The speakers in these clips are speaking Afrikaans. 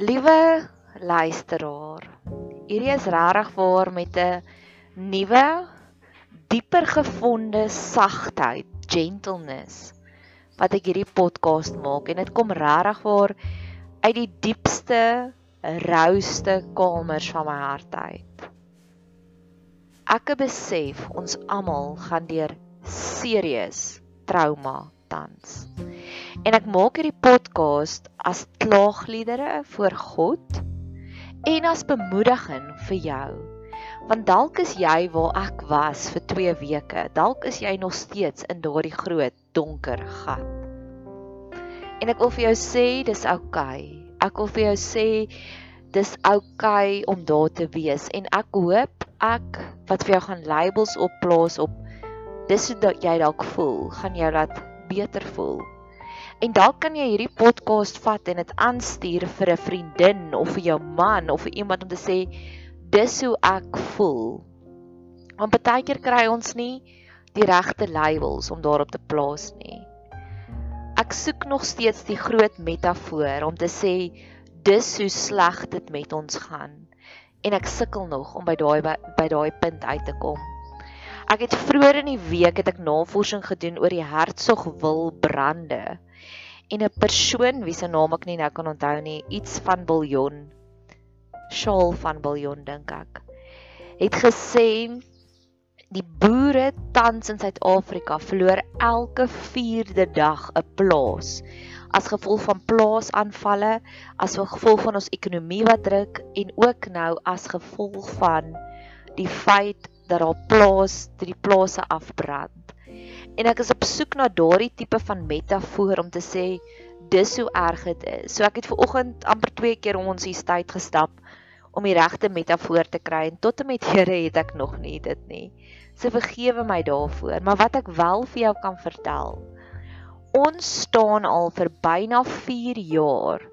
Liewe luisteraar, hierdie is regtig waar met 'n nuwe, dieper gevonde sagtheid, gentleness wat ek hierdie podcast maak en dit kom regtig waar uit die diepste, rouste kamers van my hart uit. Ek besef ons almal gaan deur serieus trauma tans. En ek maak hierdie podcast as klaagliedere voor God en as bemoediging vir jou. Want dalk is jy waar ek was vir 2 weke. Dalk is jy nog steeds in daardie groot donker gat. En ek wil vir jou sê dis oukei. Okay. Ek wil vir jou sê dis oukei okay om daar te wees en ek hoop ek wat vir jou gaan labels opplaas op dis hoe jy dalk voel, gaan jou laat beter voel. En dalk kan jy hierdie podcast vat en dit aanstuur vir 'n vriendin of vir jou man of vir iemand om te sê dis hoe ek voel. Want baie keer kry ons nie die regte labels om daarop te plaas nie. Ek soek nog steeds die groot metafoor om te sê dis hoe sleg dit met ons gaan en ek sukkel nog om by daai by, daai punt uit te kom. Ek het vroeër in die week het ek navorsing gedoen oor die hartsogwil brande en 'n persoon wie se naam ek nie nou kan onthou nie, iets van biljoen. Shaal van biljoen dink ek. Het gesê die boere tans in Suid-Afrika verloor elke 4de dag 'n plaas as gevolg van plaasaanvalle, as gevolg van ons ekonomie wat druk en ook nou as gevolg van die feit dat daar plaas, die plase afbrand. En ek is op soek na daardie tipe van metafoor om te sê dis hoe erg dit is. So ek het ver oggend amper twee keer om ons hier tyd gestap om die regte metafoor te kry en tot en met Here het ek nog nie dit nie. So vergewe my daarvoor, maar wat ek wel vir jou kan vertel. Ons staan al vir byna 4 jaar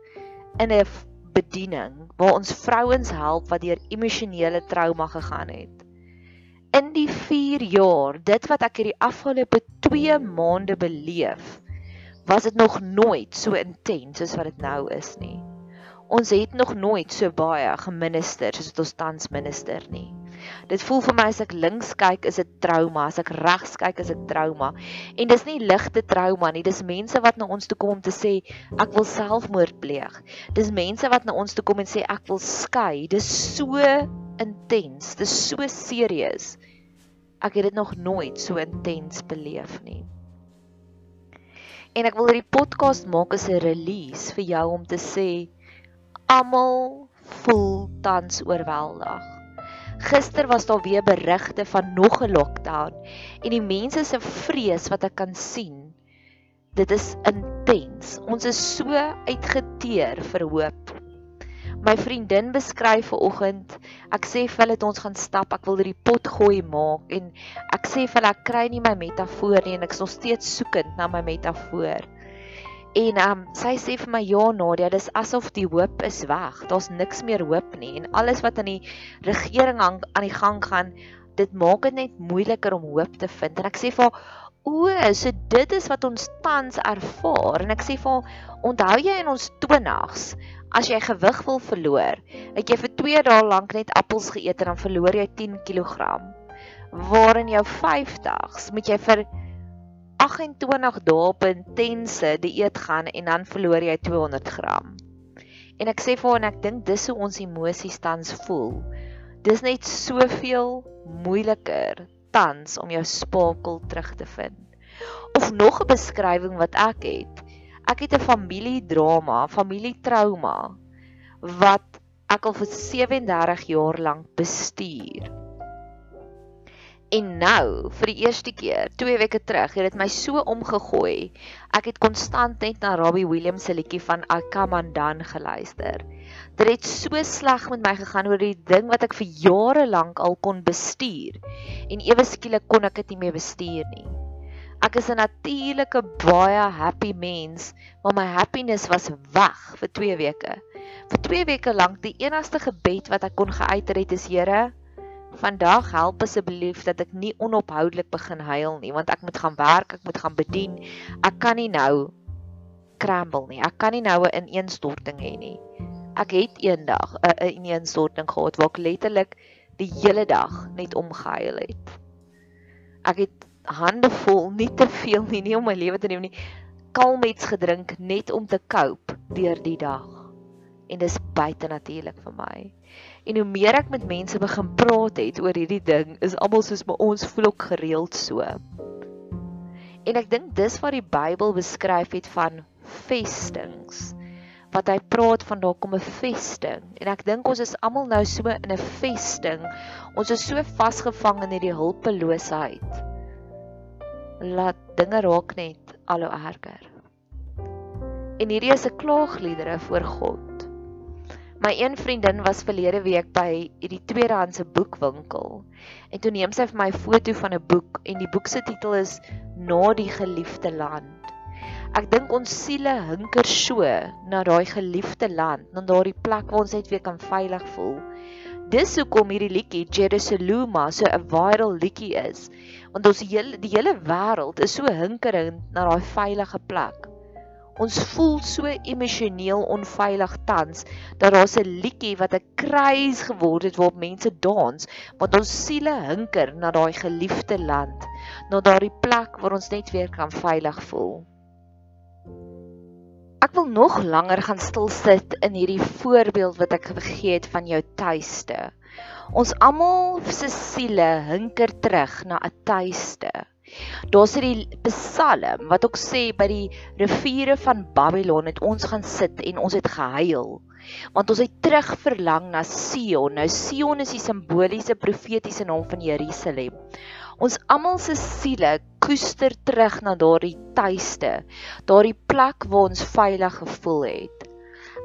in 'n bediening waar ons vrouens help wat deur emosionele trauma gegaan het in die 4 jaar, dit wat ek hierdie afgelope 2 maande beleef, was dit nog nooit so intens soos wat dit nou is nie. Ons het nog nooit so baie geminister soos wat ons tans minister nie. Dit voel vir my as ek links kyk is dit trauma, as ek regs kyk is dit trauma. En dis nie ligte trauma nie, dis mense wat na ons toe kom om te sê ek wil selfmoord pleeg. Dis mense wat na ons toe kom en sê ek wil skei. Dis so intens. Dis so serieus. Ek het dit nog nooit so intens beleef nie. En ek wil hierdie podcast maak as 'n release vir jou om te sê almal voel tans oorweldig. Gister was daar weer berigte van nog 'n lockdown en die mense se vrees wat ek kan sien. Dit is intens. Ons is so uitgeteer vir hoop. My vriendin beskryf ver oggend, ek sê vir hulle dat ons gaan stap, ek wil hierdie pot gooi maak en ek sê vir hulle ek kry nie my metafoor nie en ek is nog steeds soekend na my metafoor. En um, sy sê vir my ja Nadia, dis asof die hoop is weg. Daar's niks meer hoop nie en alles wat aan die regering aan, aan die gang gaan, dit maak dit net moeiliker om hoop te vind. En ek sê vir O, so dit is wat ons tans ervaar en ek sê vir onthou jy in ons 20's As jy gewig wil verloor, het jy vir 2 dae lank net appels geëet en dan verloor jy 10 kg. Waarin jou 50s moet jy vir 28 dae op intense dieet gaan en dan verloor jy 200 gram. En ek sê vir hom en ek dink dis hoe ons emosies tans voel. Dis net soveel moeiliker tans om jou spakel terug te vind. Of nog 'n beskrywing wat ek het ek het 'n familiedrama, familietrauma wat ek al vir 37 jaar lank bestuur. En nou, vir die eerste keer, 2 weke terug, het dit my so omgegooi. Ek het konstant net na Robbie Williams se liedjie van Akamandan geluister. Dit het so sleg met my gegaan oor die ding wat ek vir jare lank al kon bestuur. En ewe skielik kon ek dit nie meer bestuur nie. Ek is 'n natuurlike baie happy mens, maar my happiness was weg vir 2 weke. Vir 2 weke lank die enigste gebed wat ek kon geuiter het is Here, vandag help asseblief dat ek nie onophoudelik begin huil nie, want ek moet gaan werk, ek moet gaan bedien. Ek kan nie nou crumble nie. Ek kan nie nou 'n ineenstorting hê nie. Ek het eendag 'n uh, 'n ineenstorting gehad waar ek letterlik die hele dag net omgehuil het. Ek het hande vol, nie te veel nie, nie om my lewe te neem nie. Kalmets gedrink net om te cope deur die dag. En dis buite natuurlik vir my. En hoe meer ek met mense begin praat het oor hierdie ding, is almal soos my ons voel ook gereeld so. En ek dink dis wat die Bybel beskryf het van vestings. Wat hy praat van daar kom 'n vesting. En ek dink ons is almal nou so in 'n vesting. Ons is so vasgevang in hierdie hulpeloosheid. Laat dinge raak net al hoe erger. En hierdie is 'n klaagliedere voor God. My een vriendin was verlede week by hierdie tweedehandse boekwinkel en toe neem sy vir my 'n foto van 'n boek en die boek se titel is Na die geliefde land. Ek dink ons siele hinker so na daai geliefde land, na daardie plek waar ons net weer kan veilig voel. Dis hoekom hierdie liedjie Jerusalem so 'n viral liedjie is, want ons hele die hele wêreld is so hinkerend na daai veilige plek. Ons voel so emosioneel onveilig tans dat daar 'n liedjie wat 'n kruis geword het waarop mense dans, want ons siele hinker na daai geliefde land, na daardie plek waar ons net weer kan veilig voel. Ek wil nog langer gaan stil sit in hierdie voorbeeld wat ek gegee het van jou tuiste. Ons almal se siele hinker terug na 'n tuiste. Daar's hierdie Psalm wat ook sê by die riviere van Babylon het ons gaan sit en ons het gehuil. Want ons het terug verlang na Sion. Nou Sion is die simboliese profetiese naam van Jerusalem. Ons almal se siele koester terug na daardie tuiste, daardie plek waar ons veilig gevoel het.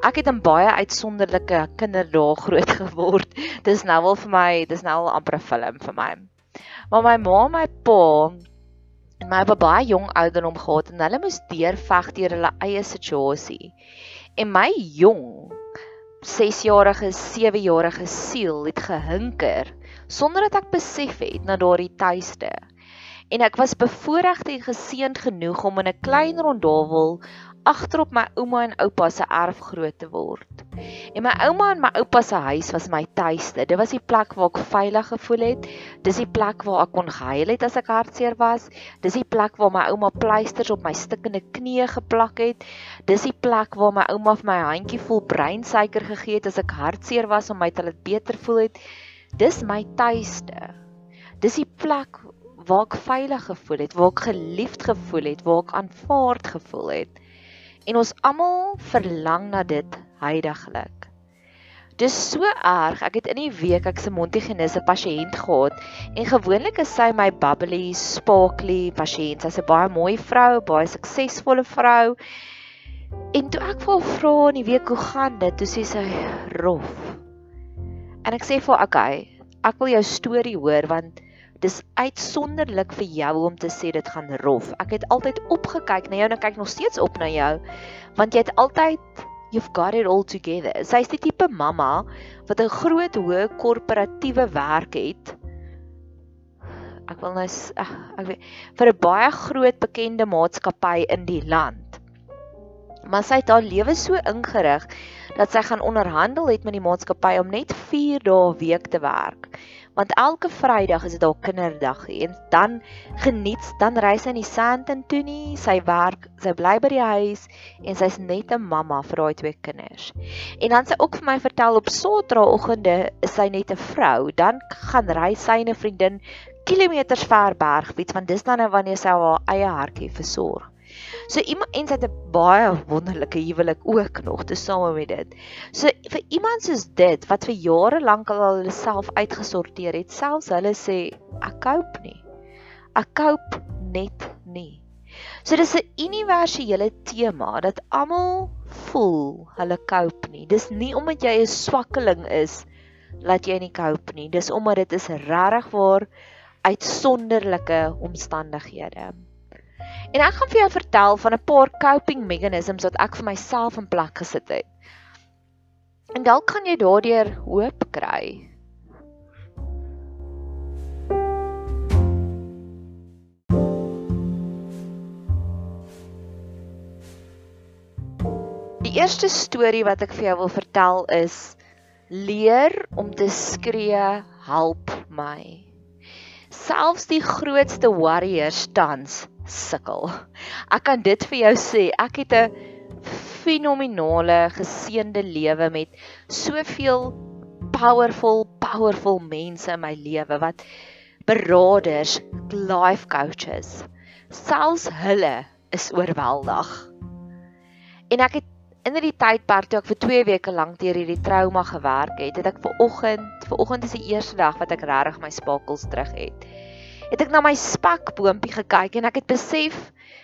Ek het in baie uitsonderlike kinderdae groot geword. Dis nou wel vir my, dis nou al amper 'n film vir my. Maar my ma en my pa en my het baie jong ouderdom gehad en hulle moes deurveg deur hulle eie situasie. En my jong 6-jarige, 7-jarige siel het gehinker sonder dat ek besef het na daardie tuiste. En ek was bevoorreg en geseënd genoeg om in 'n klein rondawel agterop my ouma en oupa se erf groot te word. En my ouma en my oupa se huis was my tuiste. Dit was die plek waar ek veilig gevoel het. Dis die plek waar ek kon gehuil het as ek hartseer was. Dis die plek waar my ouma pleisters op my stikkende knieë geplak het. Dis die plek waar my ouma vir my handjie vol breinsuiker gegee het as ek hartseer was om my te laat beter voel het. Dis my tuiste. Dis die plek waar ek veilig gevoel het, waar ek geliefd gevoel het, waar ek aanvaard gevoel het en ons almal verlang na dit heidaglik. Dis so erg. Ek het in die week ek se mondhygiënise pasiënt gehad en gewoonlik is sy my bubbly, sparkly pasiënt. Sy's 'n baie mooi vrou, baie suksesvolle vrou. En toe ek vir haar vra in die week hoe gaan dit, toe sê sy rof. En ek sê vir haar, "Oké, ek wil jou storie hoor want dis uitsonderlik vir jou om te sê dit gaan rof. Ek het altyd opgekyk na jou en ek kyk nog steeds op na jou want jy het altyd you've got it all together. Sy's die tipe mamma wat 'n groot hoë korporatiewe werk het. Ek wil nou ag ek weet vir 'n baie groot bekende maatskappy in die land. Maar sy het haar lewe so ingerig dat sy gaan onderhandel het met die maatskappy om net 4 dae week te werk. Want elke Vrydag is dit haar kinderdag en dan geniet dan ry sy in die Sandton toe nie. Sy werk sy bly by die huis en sy's net 'n mamma vir haar twee kinders. En dan sy ook vir my vertel op Saterdagoggende is sy net 'n vrou. Dan gaan ry sy en 'n vriendin kilometers ver bergfiets want dis dan nou wanneer sy haar eie hartjie versorg So iemand en sy het 'n baie wonderlike huwelik ook nog te same met dit. So vir iemand soos dit wat vir jare lank al hulle self uitgesorteer het, selfs hulle sê ek koop nie. Ek koop net nie. So dis 'n universele tema dat almal voel hulle koop nie. Dis nie omdat jy 'n swakkeling is dat jy nie koop nie. Dis omdat dit is regtig waar uitsonderlike omstandighede. En ek gaan vir jou vertel van 'n paar coping mechanisms wat ek vir myself in plek gesit het. En dalk kan jy daardeur hoop kry. Die eerste storie wat ek vir jou wil vertel is leer om te skree help my. Selfs die grootste warriors tans sukkel. Ek kan dit vir jou sê, ek het 'n fenominale geseënde lewe met soveel powerful powerful mense in my lewe wat beraders, life coaches, selfs hulle is oorweldig. En ek het in hierdie tydperk toe ek vir 2 weke lank deur hierdie trauma gewerk het, het ek ver oggend, ver oggend is die eerste dag wat ek regtig my spakels terug het. Het ek na my spakboontjie gekyk en ek het besef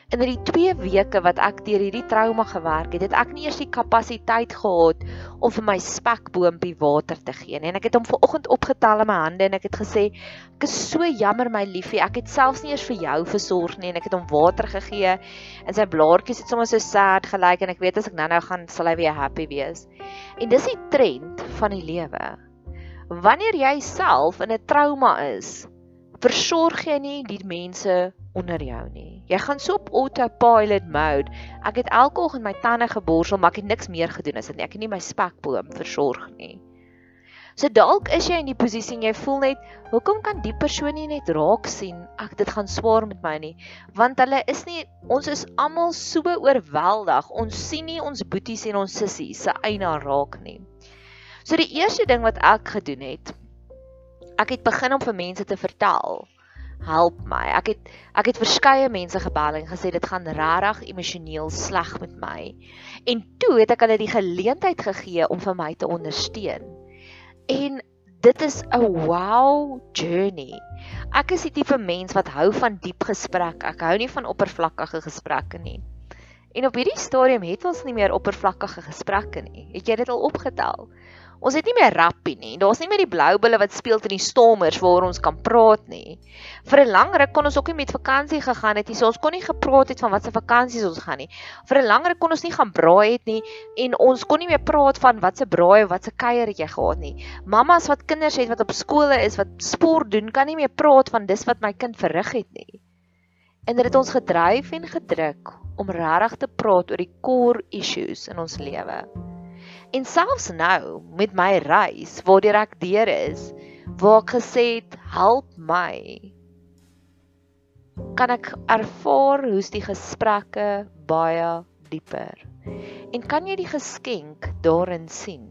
in hierdie 2 weke wat ek deur hierdie trauma gewerk het, het ek nie eers die kapasiteit gehad om vir my spekboompie water te gee nie. En ek het hom vanoggend opgetel in my hande en ek het gesê, "Ek is so jammer my liefie, ek het selfs nie eers vir jou versorg nie en ek het hom water gegee en sy blaartjies het sommer so sad gelyk en ek weet as ek nou-nou gaan sal hy weer happy wees." En dis die trend van die lewe. Wanneer jy self in 'n trauma is, versorg jy nie die mense onder jou nie. Jy gaan so op autopilot mode. Ek het elke oggend my tande geborsel, maar ek het niks meer gedoen as dit. Ek het nie my spekboom versorg nie. So dalk is jy in die posisie en jy voel net, hoekom kan die persoon nie net raak sien ek dit gaan swaar met my nie? Want hulle is nie ons is almal so oorweldig. Ons sien nie ons boeties en ons sissies se eina raak nie. So die eerste ding wat ek gedoen het, ek het begin om vir mense te vertel help my. Ek het ek het verskeie mense gebel en gesê dit gaan regtig emosioneel sleg met my. En toe het ek hulle die geleentheid gegee om vir my te ondersteun. En dit is 'n wow journey. Ek is die tipe mens wat hou van diep gesprek. Ek hou nie van oppervlakkige gesprekke nie. En op hierdie stadium het ons nie meer oppervlakkige gesprekke nie. Het jy dit al opgetel? Ons het nie meer rappie nie. Daar's nie meer die blou bulle wat speel teen die stormers waar ons kan praat nie. Vir 'n lang ruk kon ons ook nie met vakansie gegaan het nie. So ons kon nie gepraat het van wat se vakansies ons gaan nie. Vir 'n lang ruk kon ons nie gaan braai het nie en ons kon nie meer praat van wat se braai of wat se kuier het jy gehad nie. Mammas wat kinders het wat op skole is wat sport doen, kan nie meer praat van dis wat my kind verrig het nie. En dit het ons gedryf en gedruk om regtig te praat oor die core issues in ons lewe. En selfs nou met my reis waardeur ek deur is, waar ek gesê het help my, kan ek ervaar hoe's die gesprekke baie dieper. En kan jy die geskenk daarin sien?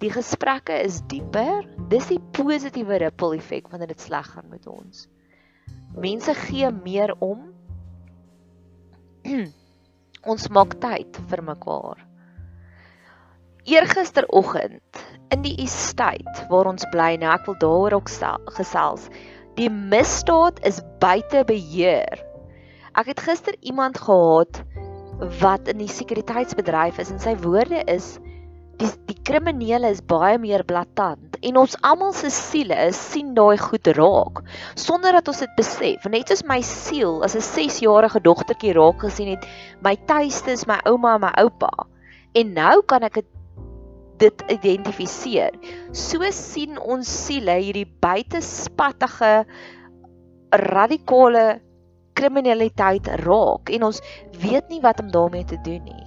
Die gesprekke is dieper. Dis die positiewe ripple effek wanneer dit sleg gaan met ons. Mense gee meer om. ons maak tyd vir mekaar. Eergisteroggend in die estate waar ons bly nou, ek wil daaroor ook gesels. Die misdaad is buite beheer. Ek het gister iemand gehad wat in die sekuriteitsbedryf is en sy woorde is die die kriminele is baie meer blaatant en ons almal se siele sien daai goed raak sonder dat ons dit besef. Net soos my siel as 'n 6-jarige dogtertjie raak gesien het, my tuiste is my ouma en my oupa. En nou kan ek dit dit identifiseer. So sien ons siele hierdie buitespattige radikale kriminaliteit raak en ons weet nie wat om daarmee te doen nie.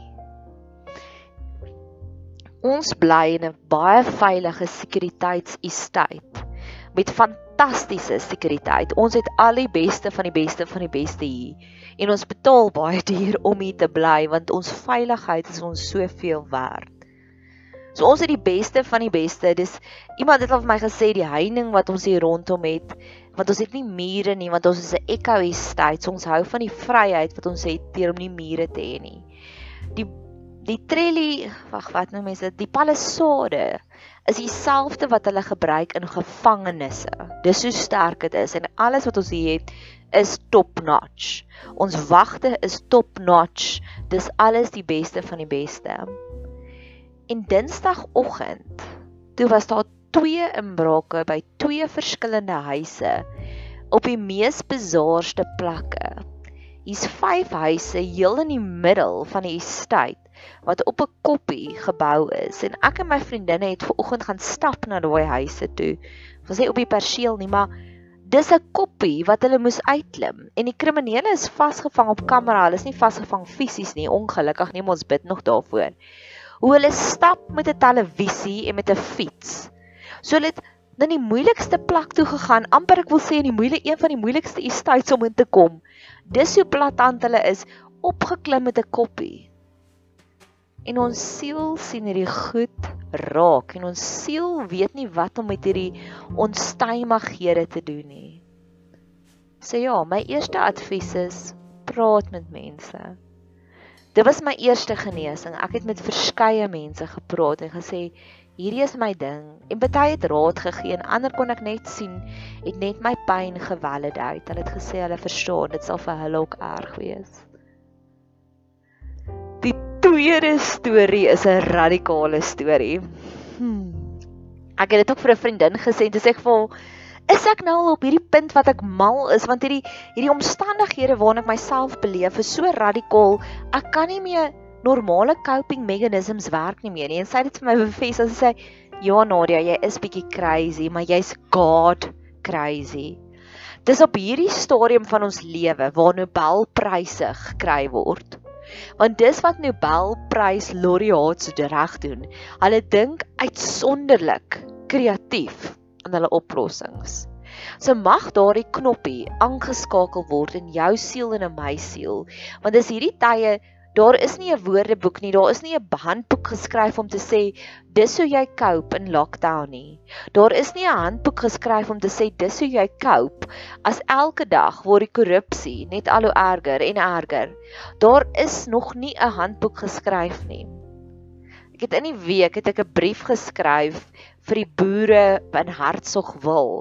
Ons bly in 'n baie veilige sekuriteitsestate met fantastiese sekuriteit. Ons het al die beste van die beste van die beste hier en ons betaal baie duur om hier te bly want ons veiligheid is ons soveel werd. So ons het die beste van die beste. Dis iemand het al vir my gesê die heining wat ons hier rondom het, want ons het nie mure nie, want ons is 'n eco estate. So ons hou van die vryheid wat ons het deur om nie mure te hê nie. Die die trellie, wag, wat noem mense dit? Die palisade is dieselfde wat hulle gebruik in gevangenisse. Dis so sterk dit is en alles wat ons hier het is top notch. Ons wagte is top notch. Dis alles die beste van die beste. En Dinsdagoggend, toe was daar twee inbrake by twee verskillende huise op die mees bizarste plekke. Hier's vyf huise heel in die middel van die estate wat op 'n koppie gebou is en ek en my vriendinne het ver oggend gaan stap na daai huise toe. Ons sê op die perseel nie, maar Dis 'n koppie wat hulle moes uitklim en die kriminele is vasgevang op kamera. Hulle is nie vasgevang fisies nie, ongelukkig nie, ons bid nog daarvoor. Hoe hulle stap met 'n televisie en met 'n fiets. So hulle het na die moeilikste plek toe gegaan, amper ek wil sê in die moeilike een van die moeilikste estates om in te kom. Dis hoe platant hulle is, opgeklim met 'n koppie. En ons siel sien hierdie goed raak en ons siel weet nie wat om met hierdie onstuimighede te doen nie. So ja, my eerste advies is praat met mense. Dit was my eerste genesing. Ek het met verskeie mense gepraat en gesê hierdie is my ding en baie het raad gegee en ander kon ek net sien het net my pyn gevalidate. Hulle het gesê hulle verstaan, dit sal vir hulle ook erg wees. Die tweede storie is 'n radikale storie. Hmm. Ek het dit ook vir 'n vriendin gesê en dit sê ek vir is ek nou al op hierdie punt wat ek mal is want hierdie hierdie omstandighede waarna ek myself beleef is so radikaal. Ek kan nie meer normale coping mechanisms werk nie meer nie. En sy het dit vir my bevestig. Sy sê, "Ja Nadia, jy is bietjie crazy, maar jy's god crazy." Dis op hierdie stadium van ons lewe waar Nobelpryse gekry word. Want dis wat Nobelprys laureates reg doen. Hulle dink uitsonderlik kreatief aan hulle oplossings. So mag daardie knoppie aangeskakel word in jou siel en in my siel. Want dis hierdie tye Daar is nie 'n woordeboek nie, daar is nie 'n handboek geskryf om te sê dis hoe jy cope in lockdown nie. Daar is nie 'n handboek geskryf om te sê dis hoe jy cope as elke dag word die korrupsie net al hoe erger en erger. Daar is nog nie 'n handboek geskryf nie. Ek het in die week het ek 'n brief geskryf vir die boere in Hartsogwil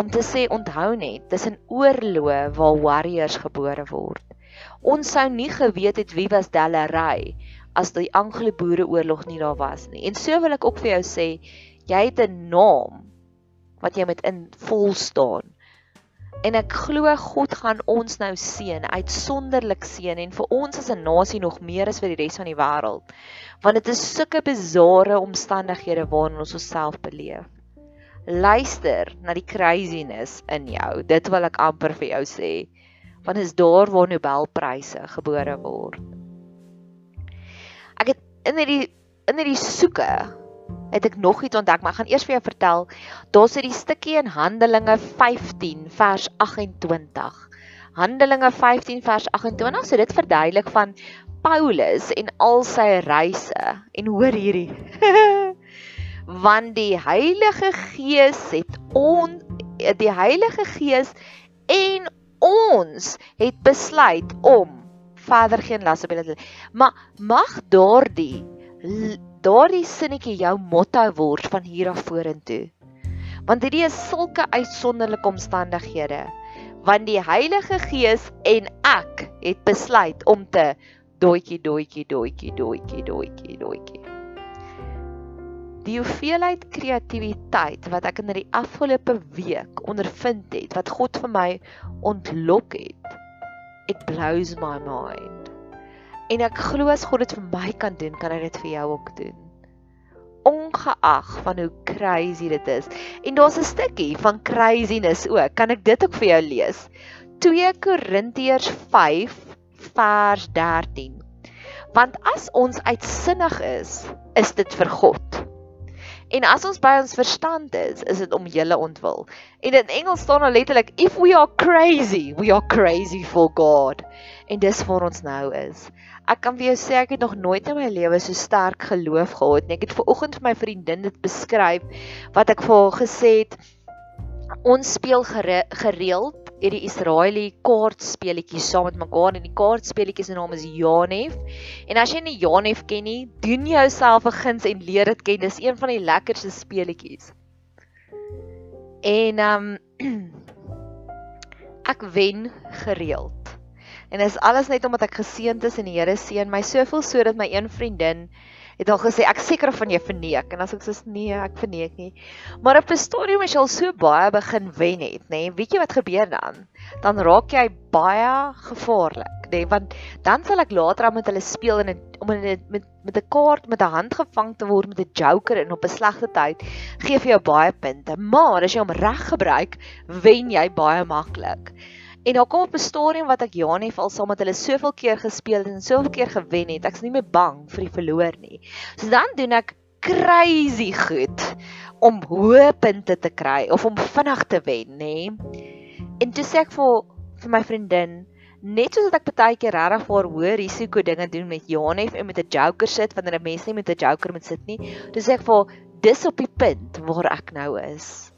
om te sê onthou net, dis 'n oorlog waar warriors gebore word. Ons sou nie geweet het wie was Delary as die Anglo-Boereoorlog nie daar was nie. En so wil ek ook vir jou sê, jy het 'n naam wat jy met in vol staan. En ek glo God gaan ons nou seën, uitsonderlik seën en vir ons as 'n nasie nog meer as vir die res van die wêreld. Want dit is sulke bizarre omstandighede waarin ons osself beleef. Luister na die craziness in jou. Dit wil ek amper vir jou sê want is daar waar Nobelpryse gebore word. Ek het in hierdie in hierdie soeke het ek nog iets ontdek, maar ek gaan eers vir jou vertel. Daar's 'n stukkie in Handelinge 15 vers 28. Handelinge 15 vers 28, so dit verduidelik van Paulus en al sy reise en hoor hierdie. want die Heilige Gees het on die Heilige Gees en ons het besluit om verder geen las op hulle te maar mag daardie daardie sinnetjie jou motto word van hier af vorentoe. Want hierdie is sulke uitsonderlike omstandighede want die Heilige Gees en ek het besluit om te doetjie doetjie doetjie doetjie doetjie doetjie die hoeveelheid kreatiwiteit wat ek in die afgelope week ondervind het wat God vir my ontlok het it blows my mind en ek glo as God dit vir my kan doen kan hy dit vir jou ook doen ongeag van hoe crazy dit is en daar's 'n stukkie van craziness ook kan ek dit ook vir jou lees 2 Korintiërs 5 vers 13 want as ons uitsinnig is is dit vir God En as ons by ons verstand is, is dit om julle ontwil. En in Engels staan daar letterlik if we are crazy, we are crazy for God. En dis waar ons nou is. Ek kan vir jou sê ek het nog nooit in my lewe so sterk geloof gehad nie. Ek het ver oggend vir my vriendin dit beskryf wat ek vir haar gesê het. Ons speel gereeld hierdie Israeli kaartspeletjies saam met mekaar en die kaartspeletjies se naam is Janef. En as jy nie Janef ken nie, doen jouself 'n guns en leer dit ken. Dis een van die lekkerste speletjies. En ehm um, ek wen gereeld. En dit is alles net omdat ek geseënd is en die Here seën my soveel sodat my een vriendin het al gesê ek seker van jy verneek en as ek sê nee, ek verneek nie. Maar op 'n stadium as jy al so baie begin wen het, nê, nee, weet jy wat gebeur dan? Dan raak jy baie gevaarlik, nê, nee, want dan sal ek later aan met hulle speel en om in met met 'n kaart met 'n hand gevang te word met 'n joker en op 'n slegte tyd gee vir jou baie punte. Maar as jy hom reg gebruik, wen jy baie maklik. En daar kom op 'n stadium wat ek Janie val saam met hulle soveel keer gespeel en soveel keer gewen het. Ek's nie meer bang vir die verloor nie. So dan doen ek crazy goed om hoë punte te kry of om vinnig te wen, nê? En toe sê ek vir vir my vriendin, net soos ek baie keer regtig vir hoë risiko dinge doen met Janef en met 'n joker sit wanneer 'n mens nie met 'n joker moet sit nie. Dis ek vir dis op die punt waar ek nou is.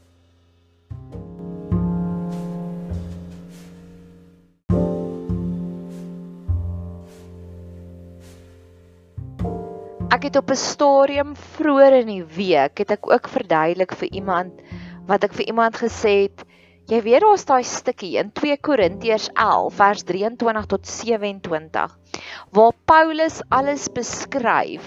Ek het op 'n stadium vroeër in die week het ek ook verduidelik vir iemand wat ek vir iemand gesê het Jy weet daar's daai stukkie in 2 Korintiërs 11 vers 23 tot 27 waar Paulus alles beskryf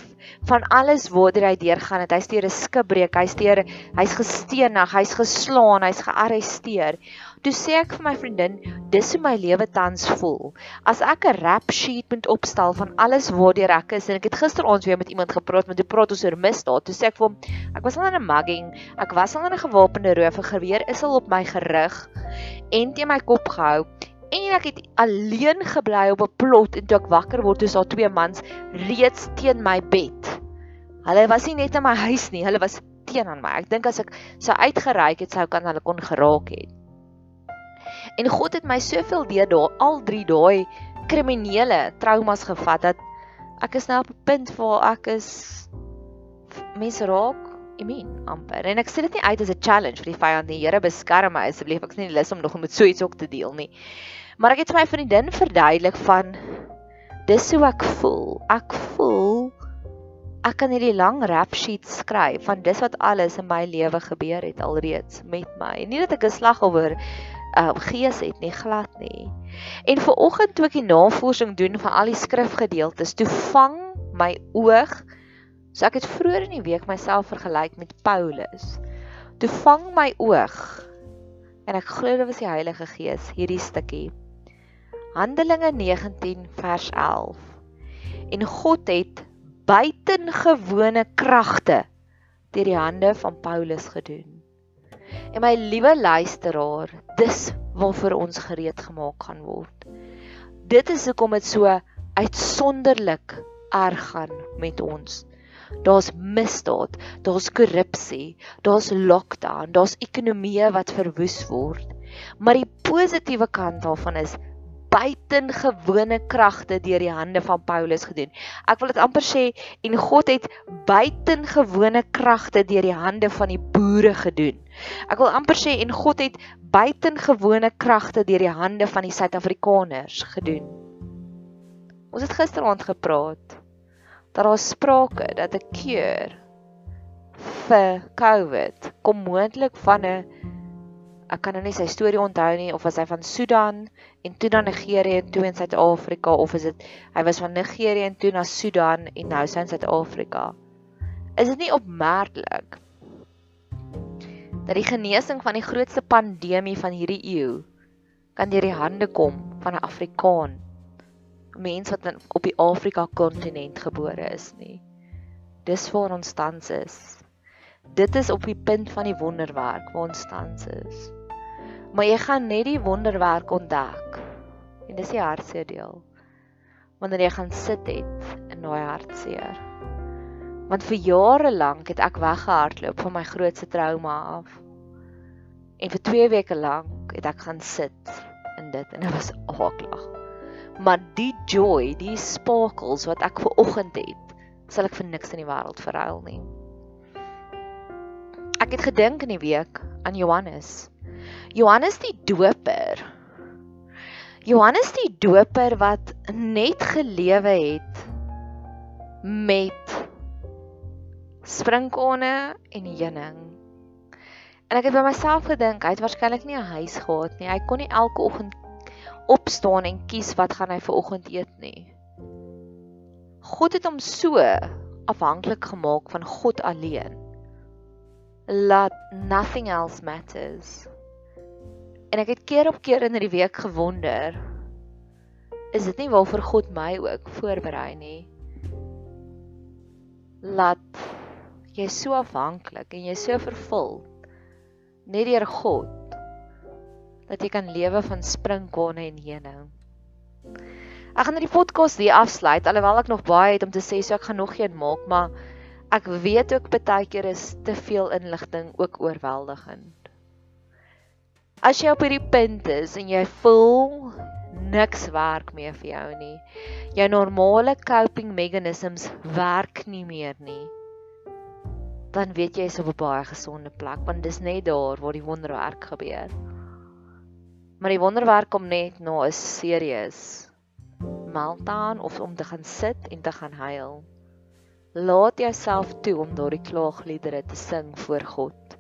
van alles waartoe hy deurgaan het. Hy's deur 'n skipbreek, hy's deur hy's gestenig, hy's geslaan, hy's gearresteer. Toe sê ek vir my vriendin, dis hoe my lewe tans voel. As ek 'n rap sheet moet opstel van alles waartoe ek is en ek het gisteraand weer met iemand gepraat met 'n praat oor misdaad. Toe sê ek vir hom, ek was al in 'n mugging, ek was al in 'n gewapende roof, 'n geweer is al op my gerig en teen my kop gehou en ek het alleen gebly op 'n plot en toe ek wakker word, is daar twee mans reeds teen my bed. Hulle was nie net in my huis nie, hulle was teen aan my. Ek dink as ek sou uitgereik het, sou kan hulle kon geraak het. En God het my soveel deur daar al drie daai kriminele traumas gevat dat ek is nou op 'n punt waar ek is mense raak immuun amper. En ek sê dit nie uit as 'n challenge vir die vyand nie. Here beskerm my asseblief. Ek is nie lus om nog met so iets ook te deel nie. Maar ek het vir my vriendin verduidelik van dis hoe ek voel. Ek voel ek kan hierdie lang rap sheet skryf van dis wat alles in my lewe gebeur het alreeds met my. Nie dat ek 'n slagoffer uh gees het nie glad nie. En vir oggend toe ek die navorsing doen van al die skrifgedeeltes, toe vang my oog so ek het vroeër in die week myself vergelyk met Paulus. Toe vang my oog en ek glo dit was die Heilige Gees hierdie stukkie Handelinge 19 vers 11. En God het buitengewone kragte deur die hande van Paulus gedoen. En my liewe luisteraar, dis waarvoor ons gereed gemaak gaan word. Dit is hoekom dit so uitsonderlik erg gaan met ons. Daar's misdaad, daar's korrupsie, daar's lockdown, daar's ekonomieë wat verwoes word. Maar die positiewe kant daarvan is buitengewone kragte deur die hande van Paulus gedoen. Ek wil dit amper sê en God het buitengewone kragte deur die hande van die boere gedoen. Ek wil amper sê en God het buitengewone kragte deur die hande van die Suid-Afrikaners gedoen. Ons het gisteraand gepraat dat daar sprake dat 'n keur vir COVID kom moontlik van 'n ek kan nou nie sy storie onthou nie of was hy van Sudan en toe na Nigerië en toe in Suid-Afrika of is dit hy was van Nigerië en toe na Sudan en nou sy in Suid-Afrika. Is dit nie opmerklik dat die genesing van die grootste pandemie van hierdie eeu kan deur die hande kom van 'n Afrikaan? 'n Mens wat in, op die Afrika kontinent gebore is nie. Dis waar ons tans is. Dit is op die punt van die wonderwerk waar ons tans is. Maar jy gaan net die wonderwerk ontdek. En dis die hartseer deel. Wanneer jy gaan sit het in daai hartseer. Want vir jare lank het ek weggehardloop van my grootste trauma af. En vir 2 weke lank het ek gaan sit in dit en dit was aaklag. Maar die joy, die sparkles wat ek ver oggend het, sal ek vir niks in die wêreld verruil nie. Ek het gedink in die week aan Johannes. Johannes die Doper. Johannes die Doper wat net gelewe het met sprinkane en heuning. En ek het by myself gedink, hy het waarskynlik nie 'n huis gehad nie. Hy kon nie elke oggend opstaan en kies wat gaan hy vir oggend eet nie. God het hom so afhanklik gemaak van God alleen. Laat nothing else matters. En ek het keer op keer in die week gewonder, is dit nie waarvoor God my ook voorberei nie? laat jy so afhanklik en jy so vervul net deur God dat jy kan lewe van springkane en heuning. Ek gaan hierdie podcast hier afsluit alhoewel ek nog baie het om te sê so ek gaan nog een maak maar ek weet ook baie keer is te veel inligting ook oorweldigend. As jy op hierdie punt is en jy voel niks werk meer vir jou nie. Jou normale coping mechanisms werk nie meer nie. Dan weet jy jy's op 'n baie gesonde plek want dis net daar waar die wonderwerk gebeur. Maar die wonderwerk kom net na 'n serieus meltdown of om te gaan sit en te gaan huil. Laat jouself toe om daardie klaagliedere te sing voor God.